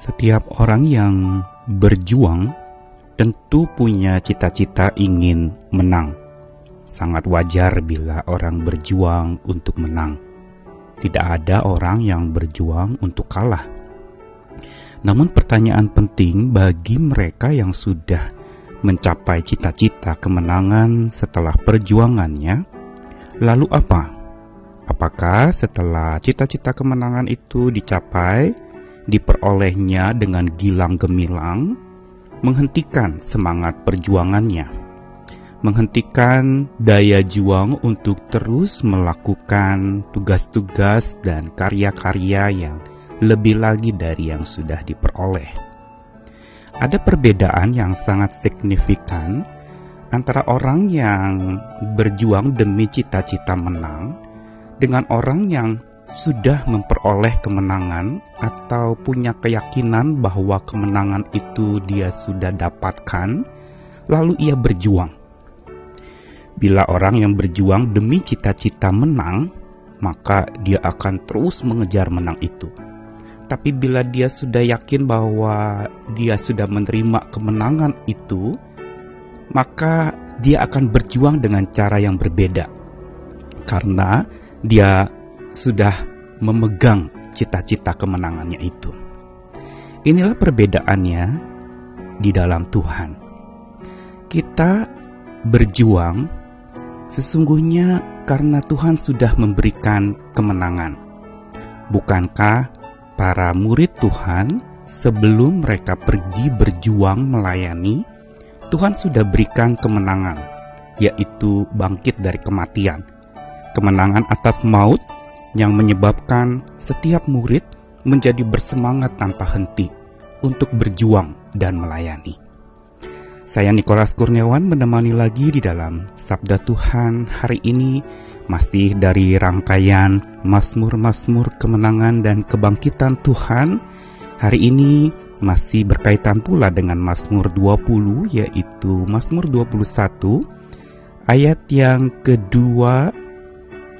Setiap orang yang berjuang tentu punya cita-cita ingin menang. Sangat wajar bila orang berjuang untuk menang. Tidak ada orang yang berjuang untuk kalah. Namun, pertanyaan penting bagi mereka yang sudah mencapai cita-cita kemenangan setelah perjuangannya, lalu apa? Apakah setelah cita-cita kemenangan itu dicapai, diperolehnya dengan gilang gemilang, menghentikan semangat perjuangannya, menghentikan daya juang untuk terus melakukan tugas-tugas dan karya-karya yang lebih lagi dari yang sudah diperoleh. Ada perbedaan yang sangat signifikan antara orang yang berjuang demi cita-cita menang dengan orang yang sudah memperoleh kemenangan atau punya keyakinan bahwa kemenangan itu dia sudah dapatkan, lalu ia berjuang. Bila orang yang berjuang demi cita-cita menang, maka dia akan terus mengejar menang itu. Tapi bila dia sudah yakin bahwa dia sudah menerima kemenangan itu, maka dia akan berjuang dengan cara yang berbeda. Karena dia sudah memegang cita-cita kemenangannya itu. Inilah perbedaannya di dalam Tuhan. Kita berjuang sesungguhnya karena Tuhan sudah memberikan kemenangan. Bukankah para murid Tuhan sebelum mereka pergi berjuang melayani, Tuhan sudah berikan kemenangan, yaitu bangkit dari kematian kemenangan atas maut yang menyebabkan setiap murid menjadi bersemangat tanpa henti untuk berjuang dan melayani. Saya Nikolas Kurniawan menemani lagi di dalam Sabda Tuhan hari ini masih dari rangkaian Mazmur-Mazmur kemenangan dan kebangkitan Tuhan. Hari ini masih berkaitan pula dengan Mazmur 20 yaitu Mazmur 21 ayat yang kedua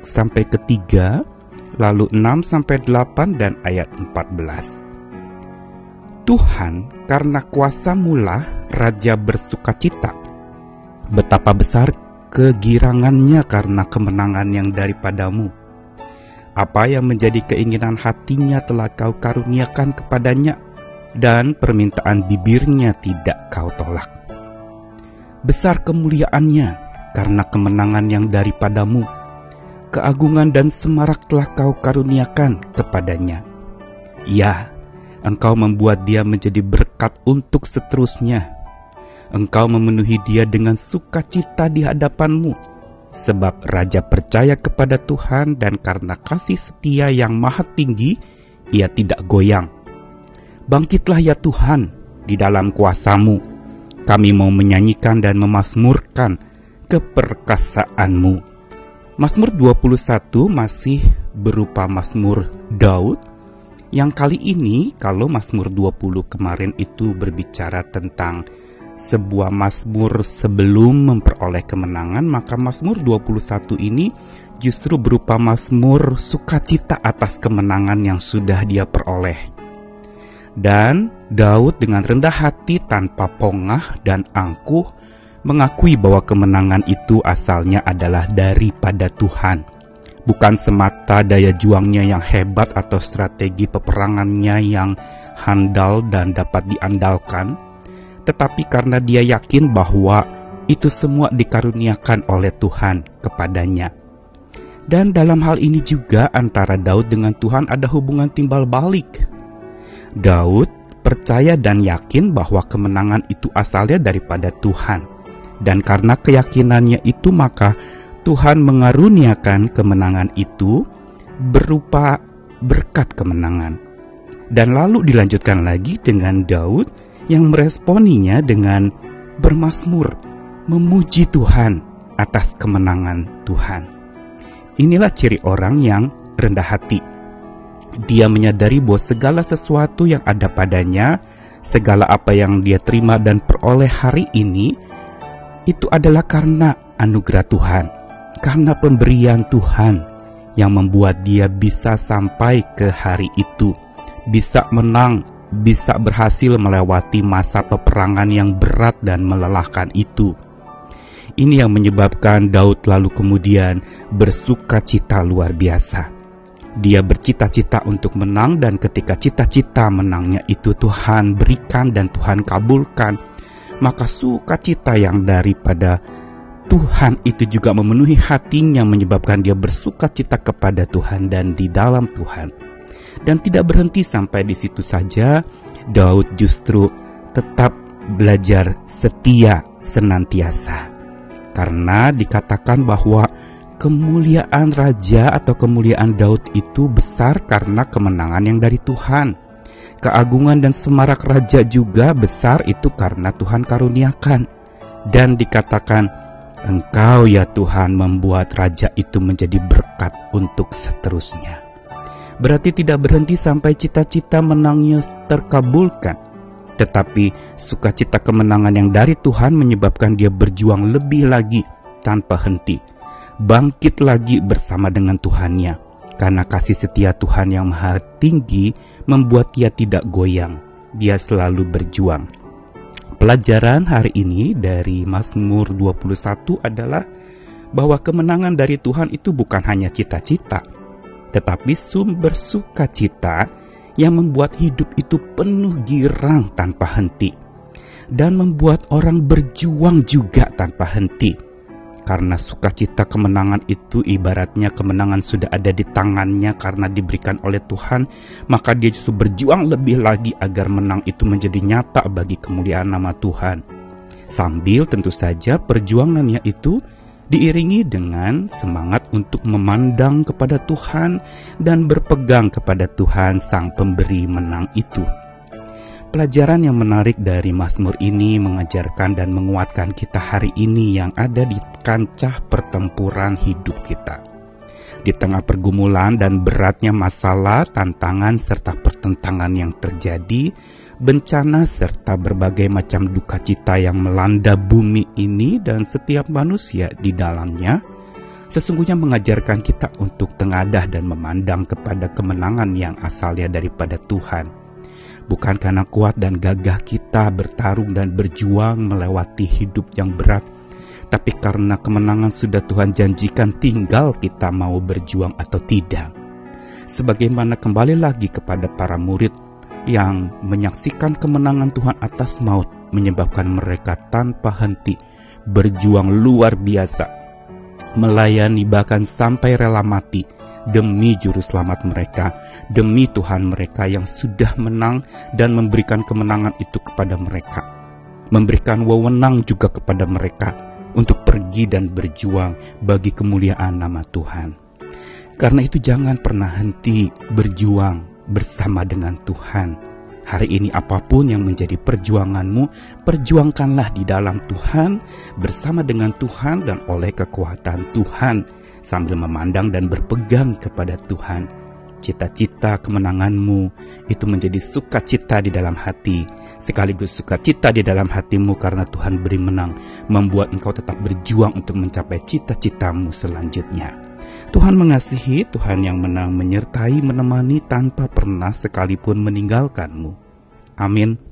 sampai ketiga, lalu 6 sampai 8 dan ayat 14. Tuhan, karena kuasa mula raja bersuka cita. Betapa besar kegirangannya karena kemenangan yang daripadamu. Apa yang menjadi keinginan hatinya telah kau karuniakan kepadanya, dan permintaan bibirnya tidak kau tolak. Besar kemuliaannya karena kemenangan yang daripadamu keagungan dan semarak telah kau karuniakan kepadanya. Ya, engkau membuat dia menjadi berkat untuk seterusnya. Engkau memenuhi dia dengan sukacita di hadapanmu, sebab raja percaya kepada Tuhan dan karena kasih setia yang maha tinggi, ia tidak goyang. Bangkitlah ya Tuhan di dalam kuasamu. Kami mau menyanyikan dan memasmurkan keperkasaanmu. Mazmur 21 masih berupa Mazmur Daud yang kali ini kalau Mazmur 20 kemarin itu berbicara tentang sebuah Mazmur sebelum memperoleh kemenangan, maka Mazmur 21 ini justru berupa Mazmur sukacita atas kemenangan yang sudah dia peroleh. Dan Daud dengan rendah hati tanpa pongah dan angkuh mengakui bahwa kemenangan itu asalnya adalah daripada Tuhan, bukan semata daya juangnya yang hebat atau strategi peperangannya yang handal dan dapat diandalkan, tetapi karena dia yakin bahwa itu semua dikaruniakan oleh Tuhan kepadanya. Dan dalam hal ini juga antara Daud dengan Tuhan ada hubungan timbal balik. Daud percaya dan yakin bahwa kemenangan itu asalnya daripada Tuhan dan karena keyakinannya itu maka Tuhan mengaruniakan kemenangan itu berupa berkat kemenangan. Dan lalu dilanjutkan lagi dengan Daud yang meresponinya dengan bermasmur, memuji Tuhan atas kemenangan Tuhan. Inilah ciri orang yang rendah hati. Dia menyadari bahwa segala sesuatu yang ada padanya, segala apa yang dia terima dan peroleh hari ini itu adalah karena anugerah Tuhan, karena pemberian Tuhan yang membuat dia bisa sampai ke hari itu, bisa menang bisa berhasil melewati masa peperangan yang berat dan melelahkan itu. Ini yang menyebabkan Daud lalu kemudian bersuka cita luar biasa. Dia bercita-cita untuk menang dan ketika cita-cita menangnya itu Tuhan berikan dan Tuhan kabulkan, maka sukacita yang daripada Tuhan itu juga memenuhi hatinya menyebabkan dia bersuka cita kepada Tuhan dan di dalam Tuhan. Dan tidak berhenti sampai di situ saja, Daud justru tetap belajar setia senantiasa. Karena dikatakan bahwa kemuliaan raja atau kemuliaan Daud itu besar karena kemenangan yang dari Tuhan. Keagungan dan semarak raja juga besar itu karena Tuhan karuniakan. Dan dikatakan, Engkau ya Tuhan membuat raja itu menjadi berkat untuk seterusnya. Berarti tidak berhenti sampai cita-cita menangnya terkabulkan. Tetapi sukacita kemenangan yang dari Tuhan menyebabkan dia berjuang lebih lagi tanpa henti. Bangkit lagi bersama dengan Tuhannya. Karena kasih setia Tuhan yang maha tinggi membuat dia tidak goyang. Dia selalu berjuang. Pelajaran hari ini dari Mazmur 21 adalah bahwa kemenangan dari Tuhan itu bukan hanya cita-cita, tetapi sumber sukacita yang membuat hidup itu penuh girang tanpa henti dan membuat orang berjuang juga tanpa henti. Karena sukacita kemenangan itu ibaratnya kemenangan sudah ada di tangannya karena diberikan oleh Tuhan, maka dia justru berjuang lebih lagi agar menang itu menjadi nyata bagi kemuliaan nama Tuhan. Sambil tentu saja perjuangannya itu diiringi dengan semangat untuk memandang kepada Tuhan dan berpegang kepada Tuhan Sang Pemberi menang itu. Pelajaran yang menarik dari Mazmur ini mengajarkan dan menguatkan kita hari ini yang ada di kancah pertempuran hidup kita. Di tengah pergumulan dan beratnya masalah, tantangan, serta pertentangan yang terjadi, bencana serta berbagai macam duka cita yang melanda bumi ini dan setiap manusia di dalamnya, sesungguhnya mengajarkan kita untuk tengadah dan memandang kepada kemenangan yang asalnya daripada Tuhan bukan karena kuat dan gagah kita bertarung dan berjuang melewati hidup yang berat, tapi karena kemenangan sudah Tuhan janjikan tinggal kita mau berjuang atau tidak. Sebagaimana kembali lagi kepada para murid yang menyaksikan kemenangan Tuhan atas maut menyebabkan mereka tanpa henti berjuang luar biasa, melayani bahkan sampai rela mati demi juru selamat mereka, demi Tuhan mereka yang sudah menang dan memberikan kemenangan itu kepada mereka. Memberikan wewenang juga kepada mereka untuk pergi dan berjuang bagi kemuliaan nama Tuhan. Karena itu jangan pernah henti berjuang bersama dengan Tuhan. Hari ini apa pun yang menjadi perjuanganmu, perjuangkanlah di dalam Tuhan, bersama dengan Tuhan dan oleh kekuatan Tuhan sambil memandang dan berpegang kepada Tuhan. Cita-cita kemenanganmu itu menjadi sukacita di dalam hati, sekaligus sukacita di dalam hatimu karena Tuhan beri menang, membuat engkau tetap berjuang untuk mencapai cita-citamu selanjutnya. Tuhan mengasihi, Tuhan yang menang menyertai, menemani tanpa pernah sekalipun meninggalkanmu. Amin.